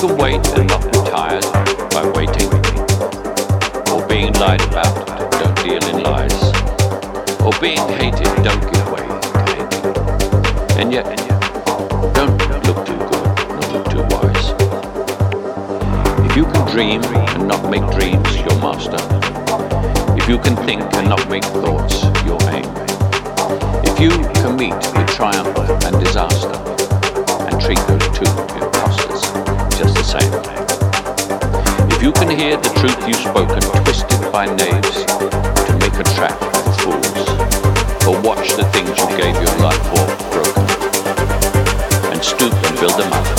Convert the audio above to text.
you can wait and not be tired by waiting, or being lied about, don't deal in lies, or being hated, don't give way to hating. And yet, don't look too good, nor look too wise. If you can dream and not make dreams your master, if you can think and not make thoughts hear the truth you've spoken twisted by knaves to make a trap for fools, or watch the things you gave your life for broken, and stoop and build them up,